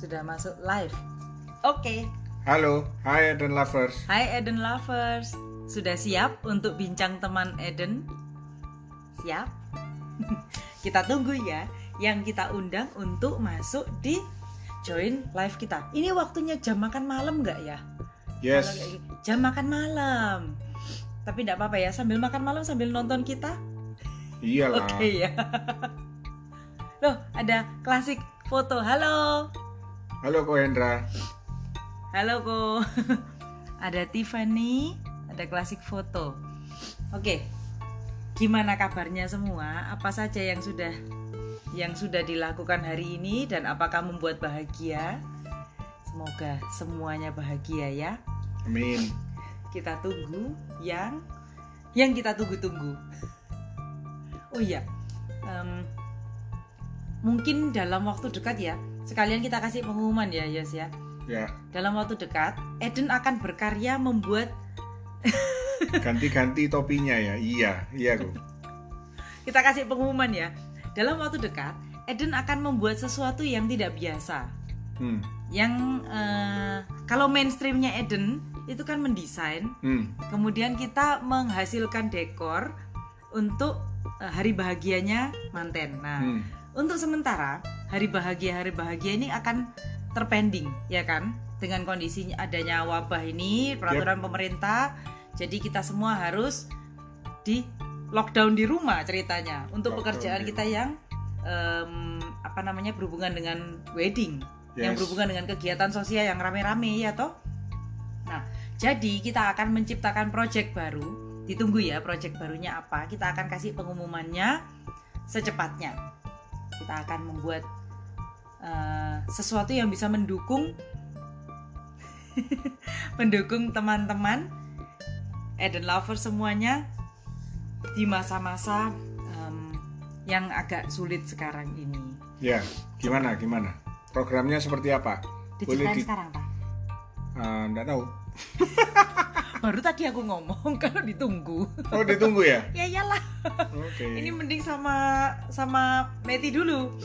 sudah masuk live. Oke. Halo, hai Eden Lovers. Hai Eden Lovers. Sudah siap untuk bincang teman Eden? Siap? kita tunggu ya yang kita undang untuk masuk di join live kita. Ini waktunya jam makan malam nggak ya? Yes. Gitu, Jam makan malam. Tapi tidak apa-apa ya, sambil makan malam sambil nonton kita. Iyalah. Oke ya. Loh, ada klasik foto. Halo. Halo Ko Hendra. Halo Ko. ada Tiffany, ada klasik foto. Oke. Gimana kabarnya semua? Apa saja yang sudah yang sudah dilakukan hari ini dan apakah membuat bahagia? Semoga semuanya bahagia ya. Amin. Kita tunggu yang yang kita tunggu-tunggu. Oh iya, em, mungkin dalam waktu dekat ya. Sekalian kita kasih pengumuman ya, Yos ya. Ya, Dalam waktu dekat, Eden akan berkarya membuat ganti-ganti topinya ya. Iya, iya Ko. kita kasih pengumuman ya. Dalam waktu dekat, Eden akan membuat sesuatu yang tidak biasa. Hmm. Yang eh, kalau mainstreamnya Eden itu kan mendesain, Hmm. kemudian kita menghasilkan dekor untuk eh, hari bahagianya manten. Nah, Hmm. Untuk sementara hari bahagia hari bahagia ini akan terpending, ya kan? Dengan kondisinya adanya wabah ini, peraturan pemerintah, jadi kita semua harus di lockdown di rumah ceritanya untuk Lockdown pekerjaan di kita yang em, apa namanya berhubungan dengan wedding, yang Yes. berhubungan dengan kegiatan sosial yang rame-rame ya toh. Nah, jadi kita akan menciptakan project baru. Ditunggu ya project barunya apa. Kita akan kasih pengumumannya secepatnya. Kita akan membuat eh, sesuatu yang bisa mendukung mendukung teman-teman Eden Lover semuanya di masa-masa em, yang agak sulit sekarang ini. Ya, gimana gimana? Programnya seperti apa? Diceritain di- sekarang, Pak. Ah, nggak tahu. Baru tadi aku ngomong kalau ditunggu. Oh, ditunggu ya? ya iyalah. Oke. Ini mending sama sama Meti dulu.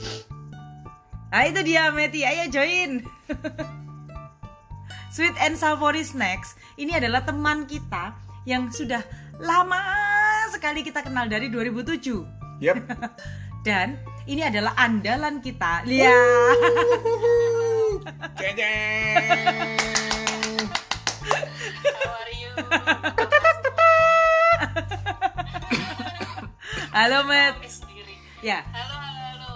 Nah itu dia Meti, ayo join. Sweet and Savory Snacks ini adalah teman kita yang sudah lama sekali kita kenal dari 2007 Yep. dan ini adalah andalan kita. Lihat. Jeng. How are you? Halo sendiri. Ya, Halo, halo, halo.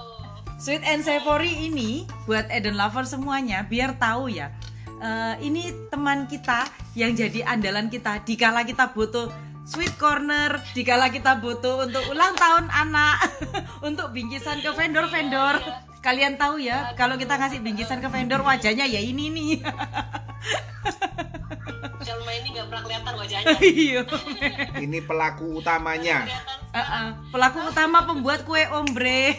Sweet and Savory ini buat Eden Lover semuanya biar tahu ya. eh, ini teman kita yang jadi andalan kita dikala kita butuh sweet corner, dikala kita butuh untuk ulang tahun anak, untuk bingkisan ke vendor-vendor. Kalian tahu ya, kalau kita ngasih bingkisan ke vendor wajahnya ya ini nih. Jalma ini nggak pernah kelihatan wajahnya. Iya. Ini pelaku utamanya. Eh, eh, Pelaku utama pembuat kue ombre.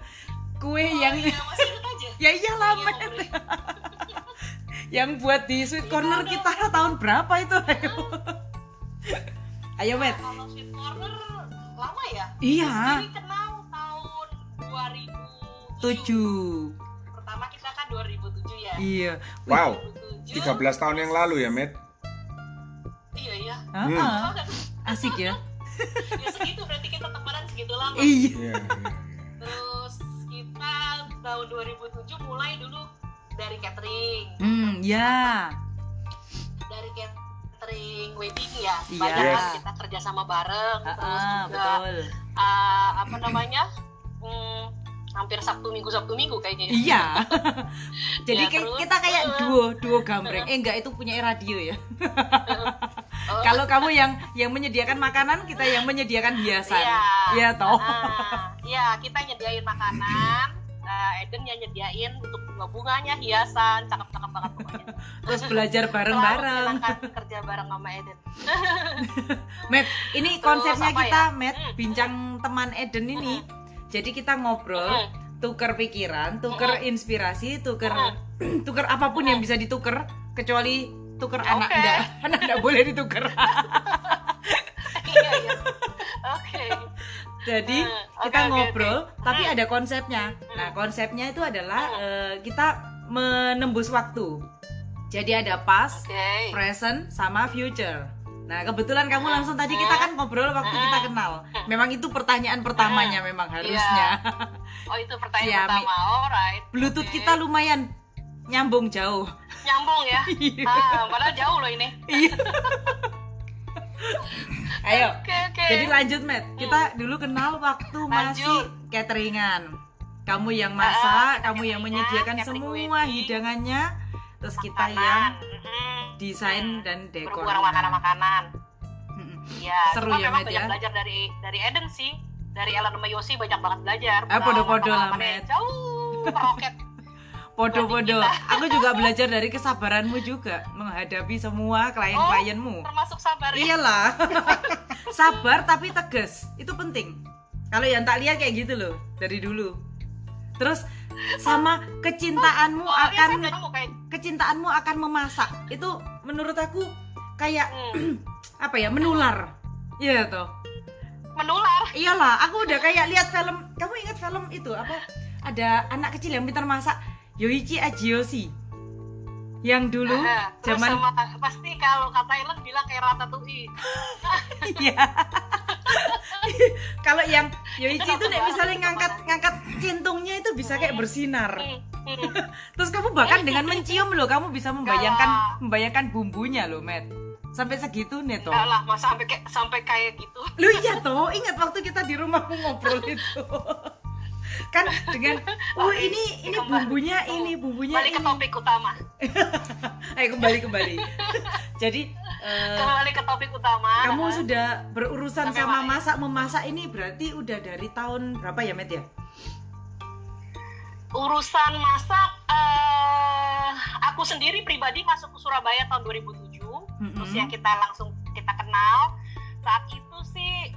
kue yang Iya, masih ingat aja. ya iyalah Iya, Met. Ombre. yang buat di sweet corner kita tahun berapa itu ayo ayo Met Kalau sweet corner lama ya? iya Ini kenal tahun 2007. tujuh Pertama kita kan 2007 ya. iya Wow. 2007. 13 tahun yang lalu ya, Met? Iya, iya. Ah, Hmm. ah, Oh, kan? asik ya ya segitu berarti kita temenan segitu lama. iya Iya, iya. Terus kita tahun 2007 mulai dulu dari catering. hmm ya dari catering wedding ya Iya. banyak kan Yes. kita kerja sama bareng Ah, terus ah, juga betul ah, apa namanya hmm, hampir sabtu minggu sabtu minggu kayaknya ya. iya. Jadi Ya, terus, kita kayak uh, duo duo gambreng. Eh enggak itu punya radio ya. Oh, kalau kamu yang yang menyediakan makanan kita yang menyediakan hiasan. Iya. Iya, toh. Iya kita nyediain makanan. Ah, Eden yang nyediain untuk bunga-bunganya hiasan cakep-cakep banget pokoknya. Terus belajar bareng-bareng. kerja bareng sama Eden. Matt, ini Terus konsepnya kita, ya? Matt, Hmm. bincang teman Eden ini. Jadi kita ngobrol, tuker pikiran, tuker inspirasi, tuker tuker apa pun yang bisa dituker, kecuali tuker anak Oke. enggak, anak enggak boleh dituker. iya iya oke Jadi Hmm, kita oke, oke, ngobrol, oke. tapi Hmm. ada konsepnya. Nah, Hmm. konsepnya itu adalah eh, kita menembus waktu. Jadi ada past, Oke. present, sama future. Nah, kebetulan kamu langsung tadi kita kan ngobrol waktu kita kenal. Memang itu pertanyaan pertamanya memang harusnya. Oh itu pertanyaan Siami. pertama. Alright. Bluetooth Oke. kita lumayan nyambung jauh. nyambung ya. Iya. Ah, padahal jauh loh ini. Iya. Ayo, Oke oke. jadi lanjut, Matt. Kita dulu kenal waktu masih Lanjut. cateringan. Kamu yang Ah, masak, kita kamu yang menyediakan catering semua wedding. hidangannya, terus kita Makanan. yang desain Hmm. dan dekor. berhubungan makanan-makanan. Mm-mm. Ya, Seru cuma ya, memang banyak ya? belajar dari dari Eden sih. Dari Ellen sama Yosi banyak banget belajar. Ah, podo-podo lah, Matt. Jauh meroket. Podo-podo. Aku juga belajar dari kesabaranmu juga menghadapi semua klien-klienmu. Termasuk sabar ya. Iyalah. Sabar tapi tegas. Itu penting. Kalau yang tak lihat kayak gitu loh dari dulu. Terus sama kecintaanmu Soalnya akan kan kecintaanmu akan memasak. Itu menurut aku kayak hmm, apa ya? Menular. Iya toh. menular. Iyalah, aku udah kayak lihat film. Kamu ingat film itu apa? Ada anak kecil yang pintar masak. Yoichi Ajiyoshi. Yang dulu terus zaman sama pasti kalau kata Ellen bilang kayak ratatouille. Iya. Kalau yang Yoichi itu nek Itu misalnya ngangkat ngangkat cintungnya itu bisa kayak bersinar. Hmm, hmm. Terus kamu bahkan dengan mencium loh, kamu bisa membayangkan membayangkan bumbunya loh, Matt. Sampai segitu nih toh. Lah, masa sampai kayak sampai kayak gitu. Lu iya toh, ingat waktu kita di rumahmu ngobrol itu. kan dengan oh ini ini bumbunya ini bumbunya Balik ke ini. topik utama. Ayo kembali kembali. Jadi eh, Kembali ke topik utama. kamu sudah berurusan Sampai sama masak memasak ini berarti udah dari tahun berapa ya, Met ya? urusan masak eh aku sendiri pribadi masuk ke Surabaya tahun 2007 Mm-mm. terus yang kita langsung kita kenal saat itu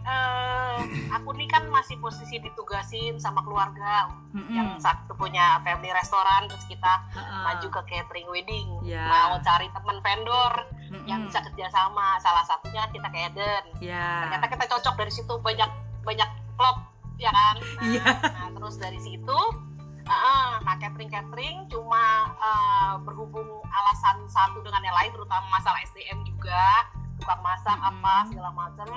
eh aku nih kan masih posisi ditugasin sama keluarga Mm-mm. yang saat itu punya family restoran terus kita Ha-ha. maju ke catering wedding Ya. mau cari teman vendor Mm-mm. yang bisa kerjasama salah satunya kita ke Eden Ya. ternyata kita cocok dari situ banyak banyak klop ya kan nah, Iya. nah, terus dari situ uh, nah catering catering cuma uh, berhubung alasan satu dengan yang lain terutama masalah SDM juga tukang masak Mm-mm. apa segala macam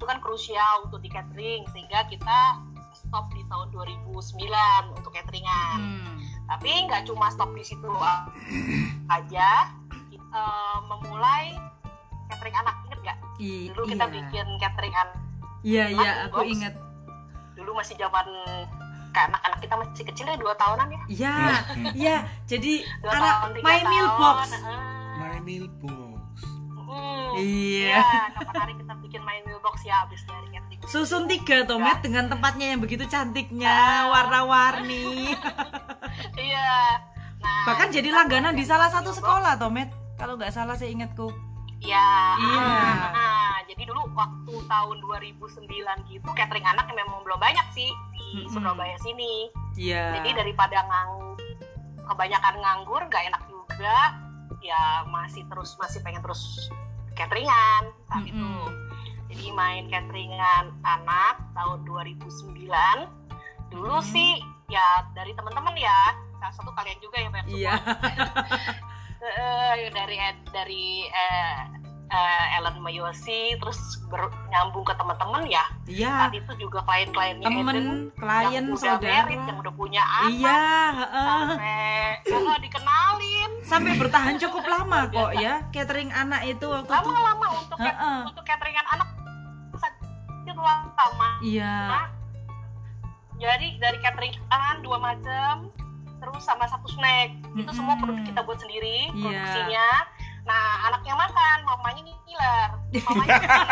itu kan krusial untuk di catering sehingga kita stop di tahun 2009 untuk cateringan Hmm. tapi nggak cuma stop di situ uh, aja kita uh, memulai catering anak inget nggak I- dulu kita iya. bikin catering anak Iya, iya, aku box. ingat. dulu masih zaman kayak anak-anak kita masih kecil ya dua tahunan ya Iya, Hmm. iya. Jadi dua anak tahun tiga My Meal Box. My meal box. Iya. iya kapan hari kita bikin My Meal Box ya habis dari catering Susun tiga toh, Met, dengan tempatnya yang begitu cantiknya, Ah. warna-warni. iya nah Bahkan jadi langganan di salah satu sekolah toh, Met. Kalau nggak salah saya ingatku. Iya. Iya. Nah, jadi dulu waktu tahun 2009 gitu catering anak yang memang belum banyak sih di Mm-mm. Surabaya sini. Iya. Jadi daripada ngang kebanyakan nganggur gak enak juga, ya masih terus masih pengen terus cateringan saat itu. Mm-mm. Jadi main cateringan anak tahun 2009. Dulu Mm-mm. sih ya dari teman-teman ya, salah satu kalian juga yang banyak Iya. Eh, dari dari eh, eh, Ellen Mayosi terus ber- nyambung ke teman-teman ya Iya. saat itu juga klien-kliennya Eden Temen, klien, yang udah saudara. married, yang udah punya anak Iya, heeh. sampai dikenalin sampai bertahan cukup lama kok ya catering anak itu waktu lama-lama untuk cat- Heeh. untuk cateringan anak itu lama Iya. jadi dari catering kan dua macam terus sama satu snack itu semua produk kita buat sendiri Iya. produksinya nah anaknya makan mamanya ngiler mamanya ngiler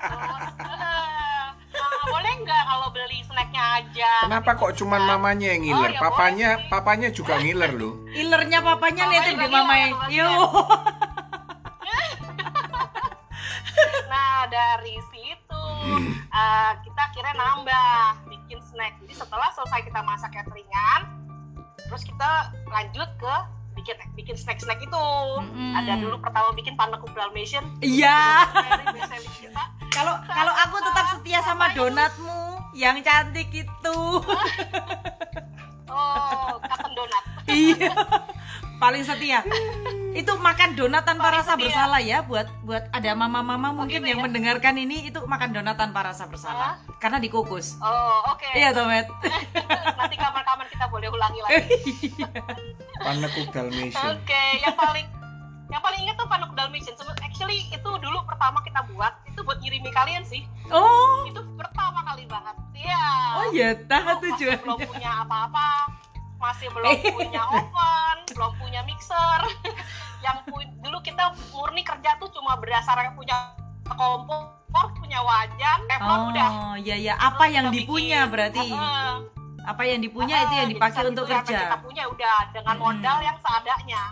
terus eh, "Ah, boleh nggak kalau beli snacknya aja Kenapa kok cuman mamanya yang ngiler? Oh, ya Papanya boleh sih. papanya juga ngiler loh. Ilernya papanya liatin di mamanya. Yo. nah dari situ eh, kita akhirnya nambah bikin snack jadi setelah selesai kita masak cateringan terus kita lanjut ke bikin bikin snack snack itu Mm-mm. ada dulu pertama bikin paneku dalmatian Iya. Kalau kalau aku tetap setia sama donatmu yang cantik itu. oh cotton donat iya. paling setia itu makan donat tanpa Paling rasa setia. bersalah ya buat buat ada mama-mama mungkin gitu yang ya? mendengarkan ini itu makan donat tanpa rasa bersalah karena dikukus Oh, oke. iya Tomet Nanti kapan-kapan kita boleh ulangi lagi. Panekuk Dalmatian. Oke, yang paling yang paling ingat tuh panuk Dalmatian. Actually itu dulu pertama kita buat itu buat ngirimi kalian sih. oh Itu pertama kali banget. Iya. oh ya tahu Masih belum punya apa-apa, masih belum punya oven, belum punya mixer. yang pu- dulu kita murni kerja tuh cuma berdasarkan punya kompor, punya wajan, teflon udah. oh ya ya apa Terus yang dipunya bikin. berarti Heeh. apa yang dipunya itu yang dipakai untuk yang kerja kita punya udah dengan modal yang seadanya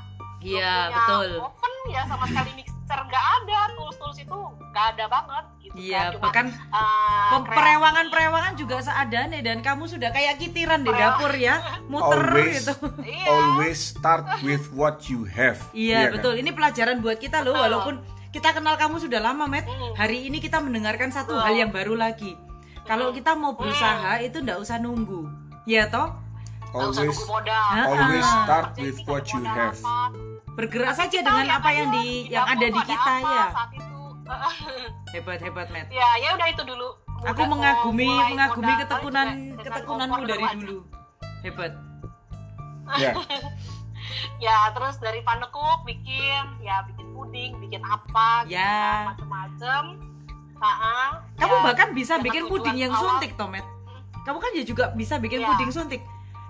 iya betul oven ya sama sekali mixer nggak ada tools tools itu nggak ada banget gitu iya kan. Cuma, bahkan uh, perewangan-perewangan juga seadanya dan kamu sudah kayak kitiran di dapur ya muter Always. gitu iya Always start with what you have. iya kan? betul ini pelajaran buat kita loh Betul. walaupun kita kenal kamu sudah lama Matt Mm. hari ini kita mendengarkan satu hal yang baru lagi kalau Mm. kita mau berusaha itu ndak usah nunggu ya toh nggak Always always start with what nggak you have. apa. Bergerak saja kita dengan lihat apa yang di yang dapur ada di kita apa ya. saat itu. Hebat hebat Matt ya ya udah itu dulu. Aku Mudah- mengagumi mulai mengagumi modal ketekunan juga ketekunanmu dari dulu hebat. Ya, ya terus dari panekuk bikin ya bikin puding bikin apa gitu Ya. macem-macem. Ha-ha. kamu Ya, bahkan bisa bikin puding yang awal. suntik Tomet kamu kan ya juga bisa bikin Iya. puding suntik.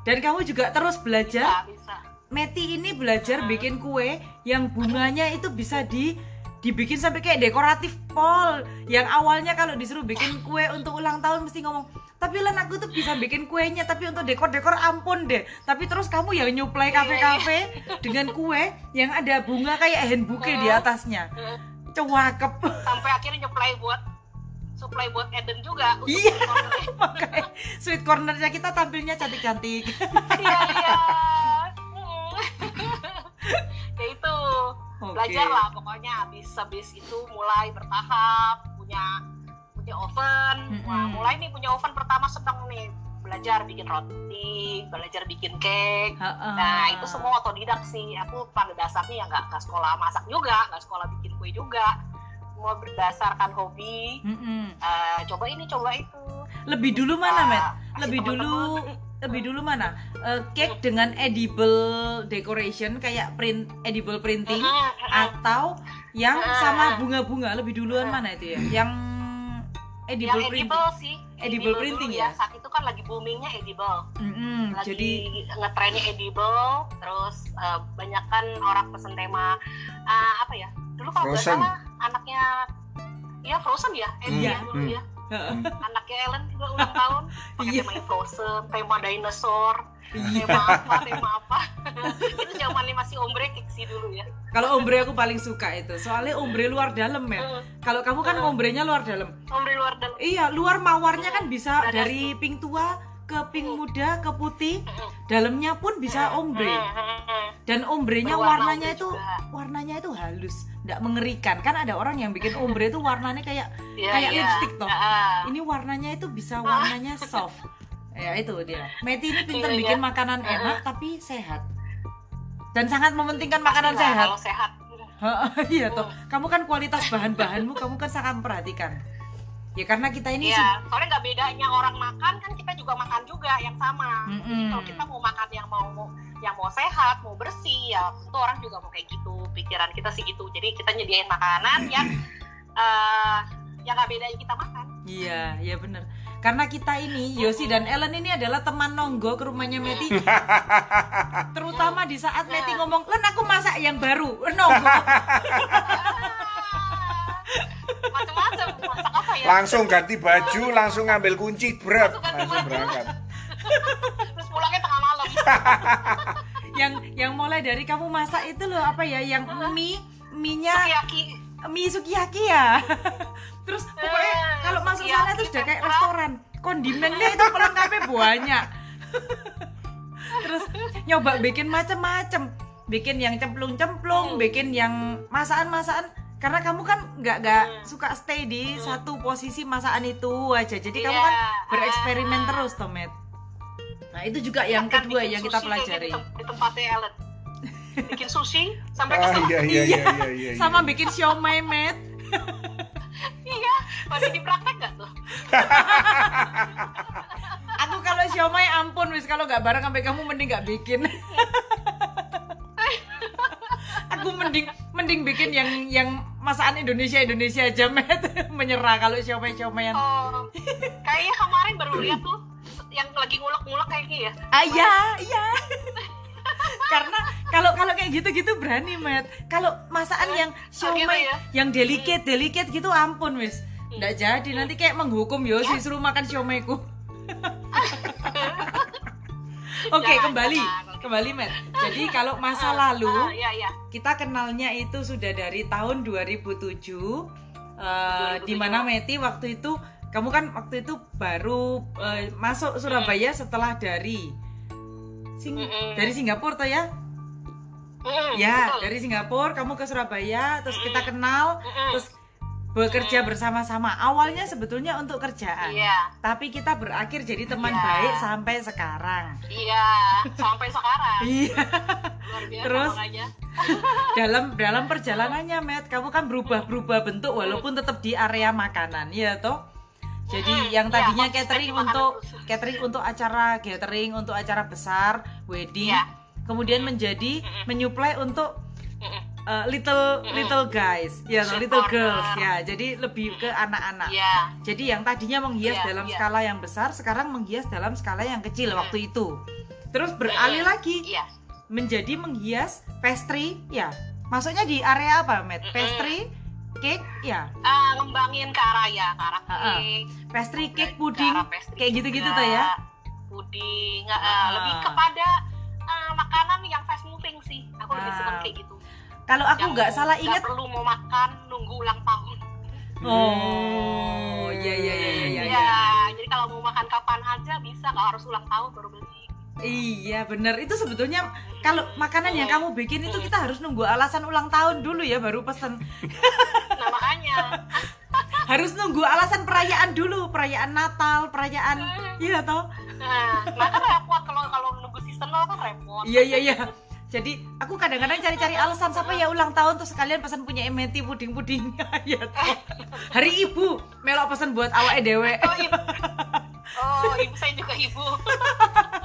Dan kamu juga terus belajar bisa bisa Meti ini belajar Hmm. bikin kue yang bunganya itu bisa di dibikin sampai kayak dekoratif pol yang awalnya kalau disuruh bikin kue untuk ulang tahun mesti ngomong tapi Len aku tuh bisa bikin kuenya tapi untuk dekor-dekor ampun deh tapi terus kamu yang nyuplai kafe-kafe dengan kue yang ada bunga kayak hand bouquet di atasnya cewakep sampai akhirnya supply buat supply buat Eden juga untuk Iya. cornernya. makanya sweet cornernya kita tampilnya cantik-cantik iya iya. ya itu Oke. belajar lah pokoknya habis habis itu mulai bertahap punya punya oven Mm-mm. Wah, mulai nih punya oven pertama sedang nih belajar bikin roti belajar bikin cake Ha-ha. nah itu semua otodidak sih aku pada dasarnya ya nggak nggak sekolah masak juga nggak sekolah bikin kue juga semua berdasarkan hobi Mm-mm. Eh, coba ini coba itu lebih dulu mana Nah, Met? lebih dulu. lebih dulu mana Eh, cake dengan edible decoration kayak print edible printing Mhm, mhm. atau yang Ah, sama bunga-bunga lebih duluan Ah. mana itu ya yang edible yang printing edible sih Edible dulu printing ya ya? saat itu kan lagi boomingnya edible Mm-mm, lagi jadi ngetrennya edible terus eh, banyak kan orang pesen tema eh, apa ya dulu kalau nggak salah anaknya ya Frozen ya Eddie Iya. ya dulu Hmm. ya. Anaknya Ellen juga ulang tahun. Pakai Iya. tema Frozen tema dinosaur Iya. tema apa tema apa. Itu zamannya masih ombre kick sih dulu ya. Kalau ombre aku paling suka itu. Soalnya ombre luar dalam ya. Kalau kamu kan Hmm. ombrenya luar dalam. Ombre luar dalam. Iya luar mawarnya kan bisa dari pink tua ke pink Hmm. muda ke putih Hmm, dalamnya pun bisa hmm, ombre hmm, hmm, hmm. dan ombrenya Berwarna warnanya itu juga. warnanya itu halus nggak mengerikan kan ada orang yang bikin ombre itu warnanya kayak Iya, kayak iya. lipstick toh. Ah, ini warnanya itu bisa warnanya soft ya itu dia Meti ini pinter Iya, bikin iya. makanan enak tapi sehat dan sangat mementingkan makanan pastilah sehat kalau sehat iya toh kamu kan kualitas bahan-bahanmu kamu kan sangat memperhatikan ya karena kita ini Iya, soalnya nggak bedanya orang makan kan kita juga makan juga yang sama. Mm-mm. Jadi kalau kita mau makan yang mau yang mau sehat, mau bersih, ya tentu orang juga mau kayak gitu. Pikiran kita sih gitu. Jadi kita nyediain makanan yang eh yang nggak bedanya kita makan. Iya, iya bener. Karena kita ini, Yosi dan Ellen ini adalah teman nonggo ke rumahnya Meti. Terutama di saat Meti ngomong, Len aku masak yang baru, nonggo. langsung ganti baju, langsung ngambil kunci, berat, Langsung berangkat. Terus pulangnya tengah malam. yang yang mulai dari kamu masak itu loh apa ya, yang mie, mie-nya Sukiyaki. mie sukiyaki ya. Terus pokoknya Eh, kalau masuk sukiyaki, sana tuh sudah kayak restoran. Kondimennya itu pelengkapnya banyak. Terus nyoba bikin macem-macem. Bikin yang cemplung-cemplung, Hmm. bikin yang masakan-masakan karena kamu kan nggak nggak Hmm. suka stay di Hmm. satu posisi masakan itu aja. Jadi kamu Iya. kan bereksperimen Ah. terus, Tomet. Nah, itu juga yang Kan kedua yang kita kayaknya pelajari. Di, tem- di tempatnya Ellen. bikin sushi sampai ke Ah iya iya iya iya iya. Sama bikin siomay, Met. Iya, masih dipraktek nggak tuh? Aku kalau siomay ampun wis kalau nggak bareng sampai kamu mending nggak bikin. Aku mending mending bikin yang yang masakan Indonesia Indonesia aja met menyerah kalau siomay siomayan. Oh, kayaknya kemarin baru lihat tuh yang lagi ngulek-ngulek kayak gini ya. Ah iya iya. Karena kalau kalau kayak gitu-gitu berani met. Kalau masakan yang siomay gitu ya? yang delicate delicate gitu ampun wis. Nggak jadi nanti kayak menghukum Yosi Ya. suruh makan siomayku. Oke Jangan, kembali jangan. Kembali Met. Jadi kalau masa Ah, lalu iya iya. kita kenalnya itu sudah dari tahun 2007 eh, di 2007. mana Meti waktu itu kamu kan waktu itu baru eh, masuk Surabaya setelah dari Sing Mm-mm. dari Singapura toh ya? Mm, Ya, betul. dari Singapura kamu ke Surabaya terus kita kenal Mm-mm. terus bekerja bersama-sama. Awalnya sebetulnya untuk kerjaan. Iya, Tapi kita berakhir jadi teman Iya. baik sampai sekarang. iya, sampai sekarang. Iya. Luar biasa Terus? dalam dalam perjalanannya Matt kamu kan berubah-berubah bentuk walaupun tetap di area makanan ya toh jadi Mm-mm, yang iya, tadinya konsisten catering untuk terus. catering untuk acara catering untuk acara besar wedding Iya. kemudian menjadi menyuplai untuk. Uh, little little guys ya Street little girls ya jadi lebih ke anak-anak Iya, jadi yang tadinya menghias Iya, dalam iya. skala yang besar sekarang menghias dalam skala yang kecil Mm. waktu itu terus beralih Mm. lagi iya. menjadi menghias pastry ya masuknya di area apa Matt? Mm-mm. pastry cake ya Ah, ngembangin ke arah ya, ke arah Ah, ah. cake, pastry cake ke puding kayak gitu-gitu tuh ya Puding, ah, Ah. lebih kepada ah, makanan yang fast moving sih. Aku lebih Ah. suka kayak gitu. Kalau aku nggak salah nggak ingat perlu mau makan nunggu ulang tahun. oh ya ya ya ya ya, Iya, ya. jadi kalau mau makan kapan aja bisa, nggak harus ulang tahun baru beli. iya bener itu sebetulnya kalau makanan yang kamu bikin itu Mm. kita harus nunggu alasan ulang tahun dulu ya baru pesen Nah makanya, harus nunggu alasan perayaan dulu perayaan Natal perayaan iya toh nah, nah kan repot kalau kalau nunggu seasonal kan repot. Iya iya iya. Jadi aku kadang-kadang cari-cari alasan siapa ya ulang tahun terus sekalian pesan punya emeti puding-puding. ya toh. Hari ibu melok pesan buat awake dewe. Oh, ibu. oh, ibu saya juga ibu.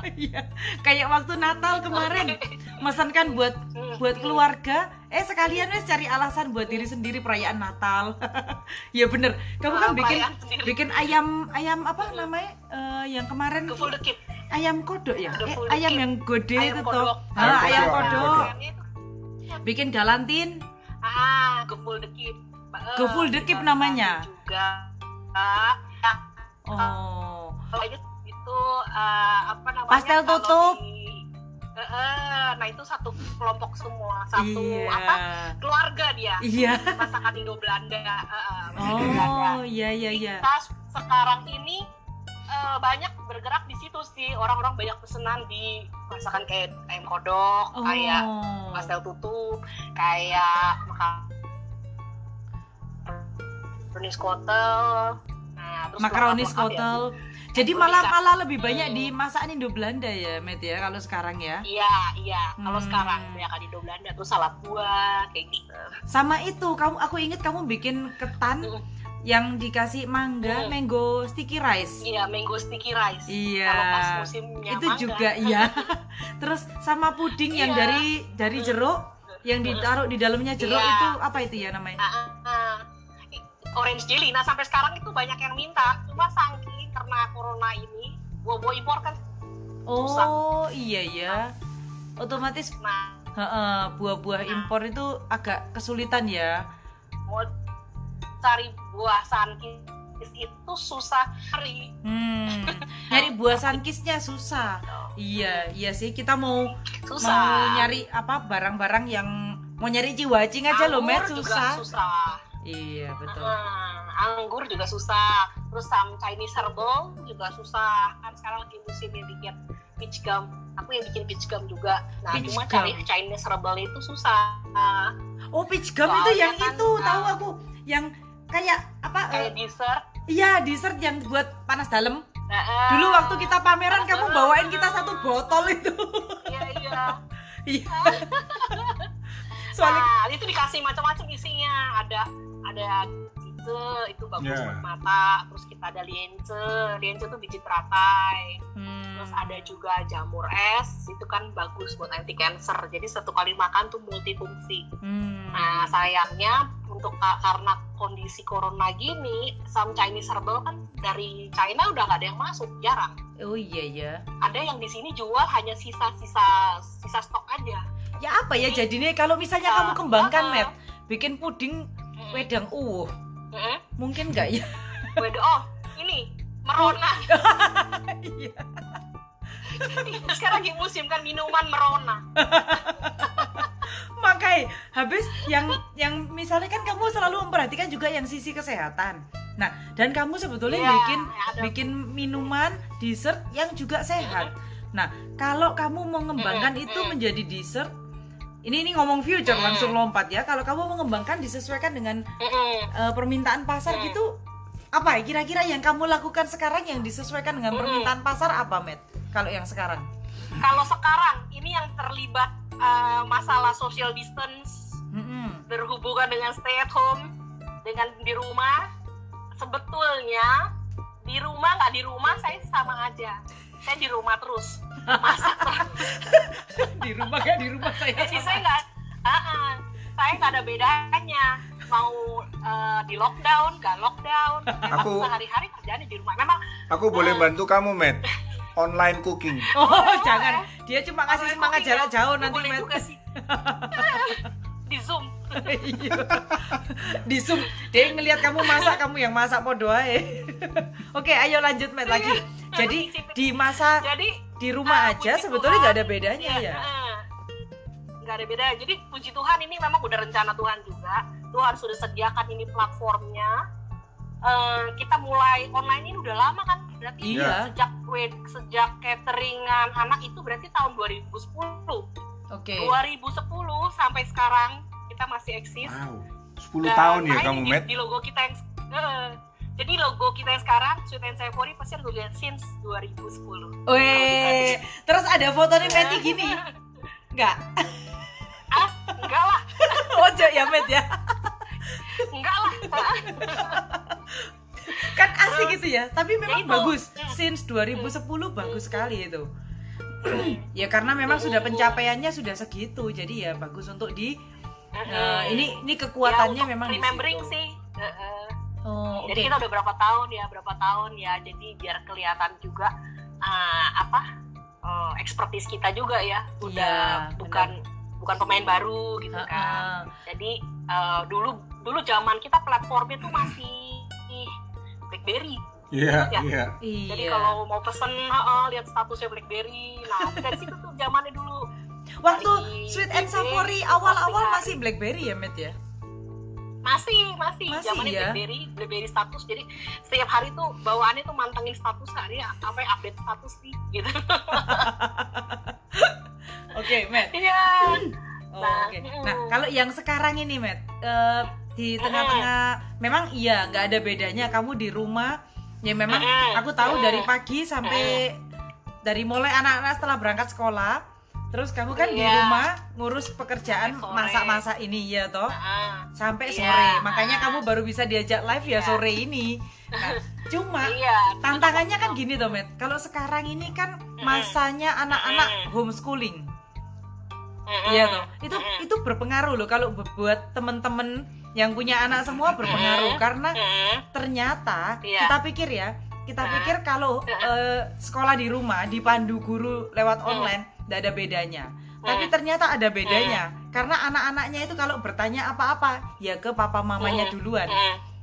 Iya. Kayak waktu Natal kemarin mesankan buat Hmm. buat keluarga, eh sekalian wes cari alasan buat diri sendiri perayaan Natal. ya bener. Kamu kan bikin bikin ayam ayam apa namanya? Eh, yang kemarin Ke full the kit. Ayam kodok ya? Eh, ayam yang gede Ayam itu kodok. toh. Ayam Ah, ayam kodok. Bikin galantin. Ah, full the kit juga namanya? Juga. Ya, Oh. itu eh, apa namanya? Pastel tutup. di- nah itu satu kelompok semua, satu iya. apa? Keluarga dia. Iya. Masakan Indo Belanda. eh, masakan Indo Belanda. Oh, iya iya iya. kita sekarang ini eh, banyak bergerak di situ sih orang-orang banyak pesenan di masakan kayak ayam kodok Oh. kayak pastel tutup kayak makan makaroni skotel nah, terus makaroni lengkap-lengkap ya. skotel. Jadi malah malah lebih banyak Hmm. di masakan Indo Belanda ya, Met ya kalau sekarang ya. iya iya kalau Hmm. sekarang banyak Indo Belanda tuh salad buah kayak gitu Sama itu, kamu aku inget kamu bikin ketan Hmm. Yang dikasih mangga, Hmm. mango sticky rice. iya mango sticky rice Iya. kalau pas musimnya itu mangga. juga iya. Terus sama puding yang Iya. dari dari jeruk yang ditaruh di dalamnya jeruk Iya. itu apa itu ya namanya? Ah, ah, ah. orange jelly. Nah sampai sekarang itu banyak yang minta. Cuma saking karena corona ini, buah-buah impor kan. Oh, iya ya. Otomatis Nah heeh, buah-buah impor itu agak kesulitan ya. mau cari buah sankis itu susah cari. Hmm, nyari buah sankisnya susah. Iya, iya sih kita mau Susah. mau nyari apa barang-barang yang mau nyari ciwacing aja loh, Met juga susah. susah. Iya, betul. Ah, anggur juga susah. Terus some Chinese herbal juga susah. Kan sekarang lagi musimnya bikin peach gum. Aku yang bikin peach gum juga. Nah, Peach cuma gum. cari Chinese herbal itu susah. Ah, Oh, peach gum Soalnya itu yang kan, itu, ah. tahu aku. Yang kayak apa? kayak dessert. Iya, dessert yang buat panas dalam. Nah, Dulu waktu kita pameran kamu dalam. bawain kita satu botol itu. Iya iya. Iya. Soalnya Nah, itu dikasih macam-macam isinya. Ada ada itu bagus Ya. buat mata. Terus kita ada liense. Liense itu biji teratai. hmm, Terus ada juga jamur es. Itu kan bagus buat anti cancer. Jadi satu kali makan tuh multifungsi. hmm, Nah, sayangnya untuk ka- karena kondisi corona gini, some Chinese herbal kan dari China udah nggak ada yang masuk, jarang. oh iya ya. Ada yang di sini jual hanya sisa-sisa sisa stok aja. Ya apa ya jadinya kalau misalnya Ya, kamu kembangkan, uh-uh. Met, bikin puding wedang uwuh, Mm-mm. mungkin nggak ya? Beda, oh ini merona. Iya. Sekarang lagi musim kan minuman merona. Makanya habis yang yang misalnya kan kamu selalu memperhatikan juga yang sisi kesehatan. Nah, dan kamu sebetulnya Iya, bikin ada. bikin minuman dessert yang juga sehat. Nah, kalau kamu mengembangkan Mm-mm, itu mm. menjadi dessert ini ini ngomong future Mm. langsung lompat ya. Kalau kamu mengembangkan disesuaikan dengan Mm-mm. eh, permintaan pasar Mm. gitu apa ya kira-kira yang kamu lakukan sekarang yang disesuaikan dengan Mm. permintaan pasar apa, Met? Kalau yang sekarang? Kalau sekarang ini yang terlibat uh, masalah social distance Mm-mm. berhubungan dengan stay at home dengan di rumah sebetulnya di rumah nggak di rumah saya sama aja saya di rumah terus di rumah gak di rumah saya. jadi saya nggak ah, ah. saya nggak ada bedanya mau uh, di lockdown nggak lockdown memang Aku- sehari-hari kerjanya di rumah memang Aku boleh bantu kamu, Met. Online cooking. Oh, Oh, jangan. Dia cuma kasih Online semangat jarak ya. jauh nanti, boleh Met. juga sih di zoom Iya. di zoom dia ngelihat kamu masak kamu yang masak podo ae. oke ayo lanjut Met lagi jadi di masa jadi di rumah Ah, aja sebetulnya nggak ada bedanya Iya, ya. eh. nggak ada beda jadi puji Tuhan ini memang udah rencana Tuhan juga. Tuhan sudah sediakan ini platformnya. Eh, kita mulai online ini udah lama kan? Berarti Iya. sejak sejak cateringan anak itu berarti tahun 2010 oke. 2010 sampai sekarang kita masih eksis. Wow. 10 Dan tahun ya kamu, di, Met. di logo kita yang eh, jadi logo kita yang sekarang Sweet and Savory pasti harus lihat since 2010 Weh, terus ada fotonya Meti gini? Nggak? Ah enggak lah. Ojo ya Met ya? Enggak lah. Kan asik Terus, gitu ya tapi memang itu. bagus. Hmm. since 2010 bagus sekali itu. Ya karena memang sudah pencapaiannya sudah segitu jadi ya bagus untuk di Nah, ini ini kekuatannya Ya, memang di remembering situ. sih. Heeh. Oh, jadi kita udah berapa tahun ya berapa tahun ya jadi biar kelihatan juga ah, apa eh, expertise kita juga ya udah Iya, bukan bukan pemain baru gitu Heeh. kan jadi eh, dulu dulu zaman kita platformnya tuh masih BlackBerry Iya, Ya. iya. Iya. jadi kalau mau pesen heeh, lihat statusnya BlackBerry nah dari situ tuh zamannya dulu waktu Sweet and Savory awal-awal masih BlackBerry ya, Met ya? Masih masih, Masih, zamannya ya? BlackBerry BlackBerry status jadi setiap hari tuh bawaannya tuh mantengin status hari apa ya update status nih gitu Oke, Met. iya Oh, Nah, oke. mm. Nah, kalau yang sekarang ini, Met, eh, di tengah-tengah memang iya nggak ada bedanya kamu di rumah. Ya memang aku tahu Mm. dari pagi sampai dari mulai anak-anak setelah berangkat sekolah, terus kamu kan di Iya. rumah ngurus pekerjaan masak-masak ini ya toh. Nah, sampai Iya. sore. Makanya kamu baru bisa diajak live ya Iya. sore ini. Nah, cuma iya tantangannya kan gini toh, Met. Kalau sekarang ini kan masanya anak-anak Mm. homeschooling. Iya toh. Itu Mm-mm. itu berpengaruh loh kalau bu- buat temen-temen yang punya anak semua berpengaruh Mm. karena Mm. ternyata Iya. kita pikir ya, kita pikir kalau eh, sekolah di rumah dipandu guru lewat Mm. online tidak ada bedanya. Tapi Mm. ternyata ada bedanya karena anak-anaknya itu kalau bertanya apa-apa ya ke papa mamanya Mm. duluan.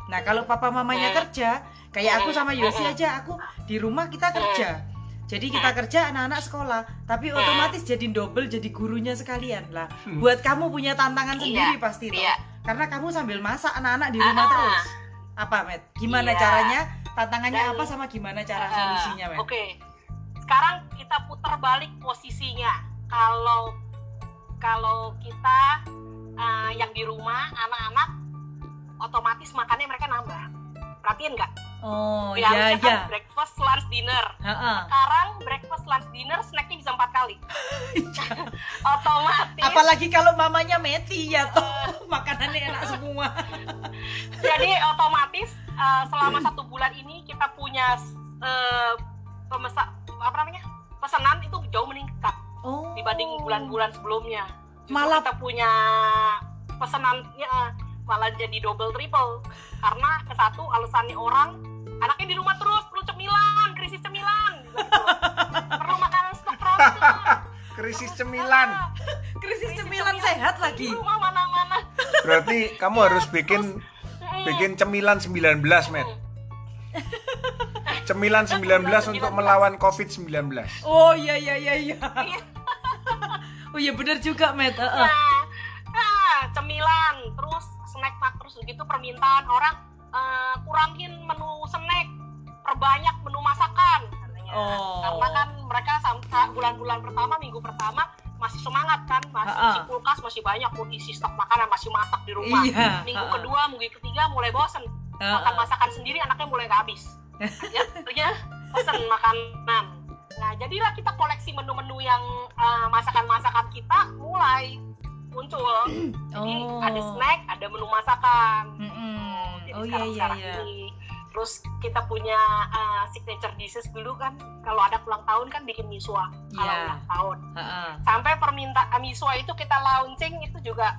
Nah kalau papa mamanya kerja, kayak aku sama Yosi aja, aku di rumah kita kerja. Jadi kita kerja anak-anak sekolah, tapi otomatis jadi double jadi gurunya sekalian lah. Buat kamu punya tantangan Iya, sendiri pasti toh. iya. Karena kamu sambil masak anak-anak di rumah Ah. terus. Apa, Met? Gimana Iya. caranya? Tantangannya Dan- apa sama gimana cara Ah, solusinya, Met? Oke. Sekarang kita putar balik posisinya. Kalau kalau kita uh, yang di rumah anak-anak otomatis makannya mereka nambah. Perhatiin nggak? Oh, Ya, iya kan iya. breakfast breakfast, lunch, dinner. Heeh. Sekarang breakfast, lunch, dinner snacknya bisa empat kali. Otomatis. Apalagi kalau mamanya Meti ya toh makanannya enak semua. Jadi otomatis uh, selama satu bulan ini kita punya uh, pemesan apa namanya pesanan itu jauh meningkat Oh. dibanding bulan-bulan sebelumnya. Justru Malah- kita punya pesanannya malah jadi double triple karena ke satu alasannya orang anaknya di rumah terus perlu cemilan krisis cemilan gitu. perlu makanan stok frozen Krisis cemilan. krisis cemilan sehat di lagi. rumah mana-mana Berarti kamu harus bikin bikin cemilan 19, Met. Cemilan 19 untuk melawan COVID-19. Oh iya iya iya iya. Iya. Oh iya benar juga Met. Heeh. Nah, nah, cemilan, terus snack mak terus begitu permintaan orang eh, kurangin menu snack, perbanyak menu masakan katanya. Oh. Karena kan mereka sampai bulan-bulan pertama, minggu pertama masih semangat kan, masih Ha-ha. isi kulkas masih banyak mau isi stok makanan, masih masak di rumah. Iya. Minggu Ha-ha. kedua, minggu ketiga mulai bosen Heeh. makan masakan sendiri anaknya mulai nggak habis ya akhirnya pesen makanan nah jadilah kita koleksi menu-menu yang eh, masakan-masakan kita mulai muncul jadi Oh. ada snack ada menu masakan Mm-mm. jadi Oh iya sekarang iya sekarang iya. ini terus kita punya eh, signature dishes dulu kan kalau ada ulang tahun kan bikin miswa kalau Iya. ulang tahun Heeh. sampai permintaan miswa itu kita launching itu juga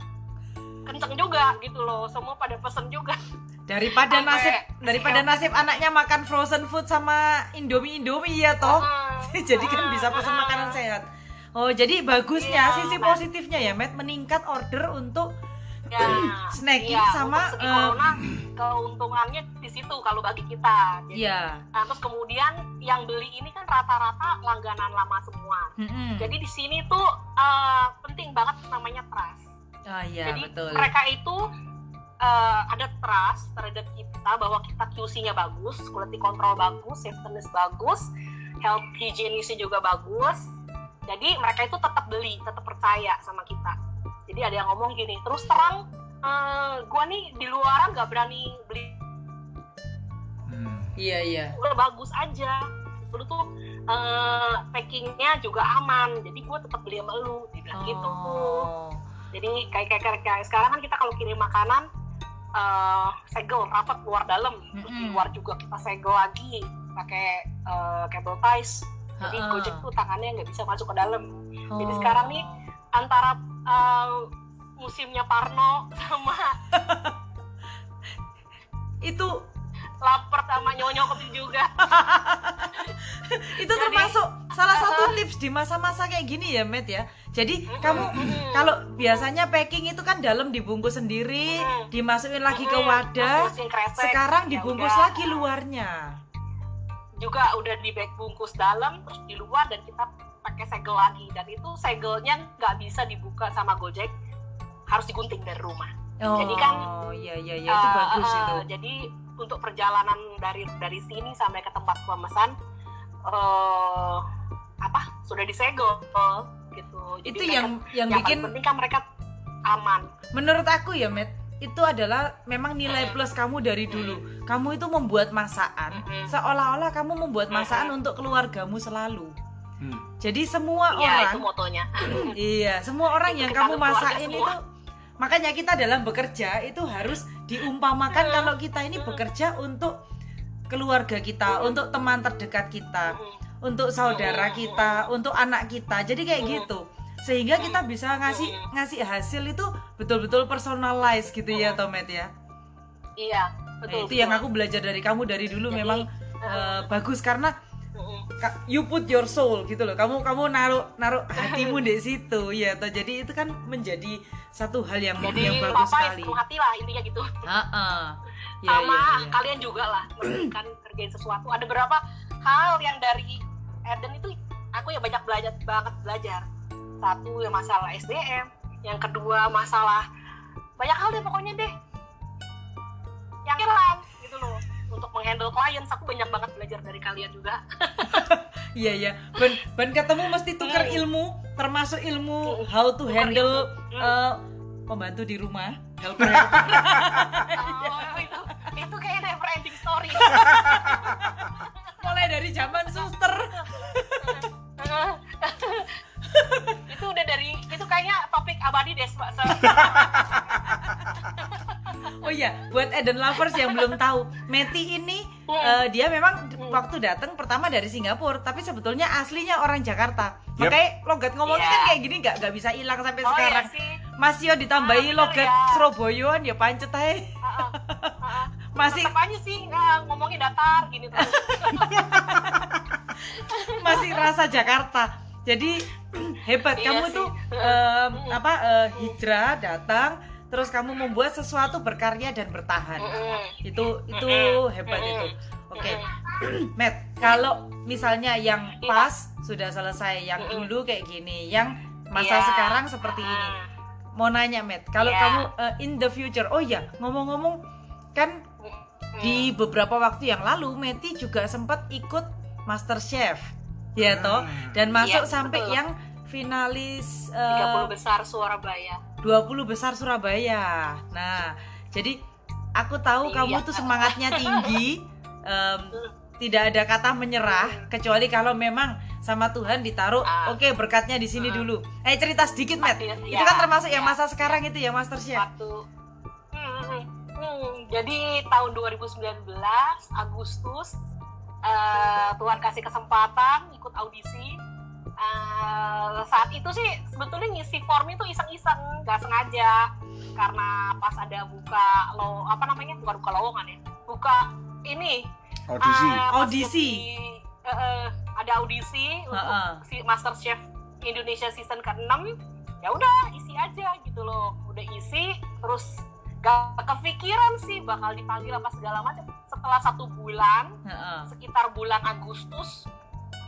kenceng juga gitu loh semua pada pesen juga Daripada Sampai- nasib daripada nasib anaknya makan frozen food sama Indomie Indomie ya toh. Heeh. jadi kan bisa pesan Heeh. makanan sehat. Oh, jadi bagusnya Iya, sisi positifnya ya, Matt meningkat order untuk ya, Snacking iya, sama, untuk segi eh, corona keuntungannya di situ kalau bagi kita. Jadi, ya. nah, terus kemudian yang beli ini kan rata-rata langganan lama semua. Mm-mm. Jadi di sini tuh eh, penting banget namanya trust. Ah iya, Jadi betul. mereka itu eh, ada trust terhadap kita bahwa kita QC-nya bagus, quality control bagus, safety bagus, health hygienisnya juga bagus. Jadi mereka itu tetap beli, tetap percaya sama kita. Jadi ada yang ngomong gini, terus terang, eh, gua nih di luaran nggak berani beli, Hmm. Iya, iya. udah bagus aja. Lu tuh eh, packingnya juga aman, jadi gua tetap beli sama lu, dibilang gitu. Oh. jadi kayak kayak, kayak, kayak sekarang kan kita kalau kirim makanan eh segel rapat luar dalam terus di luar juga kita segel lagi pakai eh, cable ties jadi Ha-ha. Gojek tuh tangannya nggak bisa masuk ke dalam jadi Oh. sekarang nih antara eh, musimnya Parno sama itu lapar sama nyonyok itu juga itu Jadi- termasuk salah satu Uh-uh. tips di masa-masa kayak gini ya, Matt ya. Jadi Mm-mm, kamu kalau biasanya packing itu kan dalam dibungkus sendiri, dimasukin lagi ke wadah. kresek, Sekarang ya dibungkus udah. lagi luarnya. juga udah di bag bungkus dalam terus di luar dan kita pakai segel lagi dan itu segelnya nggak bisa dibuka sama Gojek harus digunting dari rumah Oh, Jadi kan, iya iya iya itu Eh, bagus eh, itu. jadi untuk perjalanan dari dari sini sampai ke tempat pemesan eh apa sudah disegel gitu. Jadi Itu mereka- yang yang yang bikin penting kan mereka aman. Menurut aku ya, Matt, itu adalah memang nilai plus kamu dari dulu. Kamu itu membuat masakan. Seolah-olah kamu membuat masakan untuk keluargamu selalu. Hmm. Jadi semua Iya itu orang motonya. Iya, semua orang Itu yang kamu masakin itu makanya kita dalam bekerja itu harus diumpamakan Hmm. kalau kita ini Hmm. bekerja untuk keluarga kita, Hmm. untuk teman terdekat kita, untuk saudara kita, untuk anak kita. Jadi kayak gitu. Sehingga kita bisa ngasih ngasih hasil itu betul-betul personalize gitu ya. Tomet ya. iya Nah, betul itu yang aku belajar dari kamu dari dulu Jadi, memang eh, bagus karena you put your soul gitu loh. Kamu kamu naruh naruh hatimu di situ ya toh. Jadi itu kan menjadi satu hal yang jadi yang bagus ya sekali. hati lah intinya gitu. Heeh. Ya, sama ya, ya. kalian juga lah kan kerjain sesuatu. Ada beberapa hal yang dari Eden itu aku ya banyak belajar banget belajar. Satu yang masalah SDM yang kedua masalah banyak hal deh pokoknya deh. Yang hilang gitu loh untuk menghandle klien aku banyak banget belajar dari kalian juga iya ya ben ben ketemu mesti tuker Hmm. ilmu termasuk ilmu Hmm. how to handle. Hmm. eh, pembantu di rumah helper helper. oh, itu itu kayak never ending story mulai dari zaman suster. itu udah dari itu kayaknya topik abadi deh. Se- Oh iya, buat Eden lovers yang belum tahu, Meti ini eh, dia memang Hmm. waktu datang pertama dari Singapura, tapi sebetulnya aslinya orang Jakarta. Yep. Makanya logat ngomongnya Iya. kan kayak gini nggak nggak bisa hilang sampai oh sekarang. iya sih Mas Yo ditambahi Ah, logat ya. Surabayaan ya pancet aja. Heeh, heeh. Masih Tetep aja sih ngomongnya datar gini terus masih rasa Jakarta. Jadi hebat Iya kamu sih. tuh Mm. apa eh, hijrah datang terus kamu membuat sesuatu berkarya dan bertahan. Itu itu hebat itu. Oke. Mm-mm. Matt, kalau misalnya yang Iya. pas sudah selesai, yang dulu kayak gini, yang masa Iya. sekarang seperti ini. Mau nanya Matt, kalau Iya. kamu uh, in the future, oh ya ngomong-ngomong kan Mm. di beberapa waktu yang lalu Meti juga sempat ikut Master Chef, ya toh, dan masuk Iya, sampai betul. yang finalis 30 uh, besar Surabaya 20 besar Surabaya. Nah, jadi aku tahu Iya. kamu tuh semangatnya tinggi. em, tidak ada kata menyerah kecuali kalau memang sama Tuhan ditaruh Ah. oke berkatnya di sini Ah. dulu. Eh cerita sedikit, Matt. Pasti, Itu ya, kan termasuk yang ya. masa sekarang itu ya Master Chef. Satu. Hmm, hmm, hmm. Jadi tahun 2019 Agustus eh, Tuhan kasih kesempatan ikut audisi. Eh, saat itu sih sebetulnya ngisi form itu iseng-iseng, nggak sengaja karena pas ada buka lo apa namanya bukan buka lowongan ya, buka ini Audisi. pas Audisi. di- eh, eh, ada audisi untuk Heeh. si Master Chef Indonesia season ke-6 ya udah isi aja gitu loh udah isi terus gak kepikiran sih bakal dipanggil apa segala macam setelah satu bulan Heeh. sekitar bulan Agustus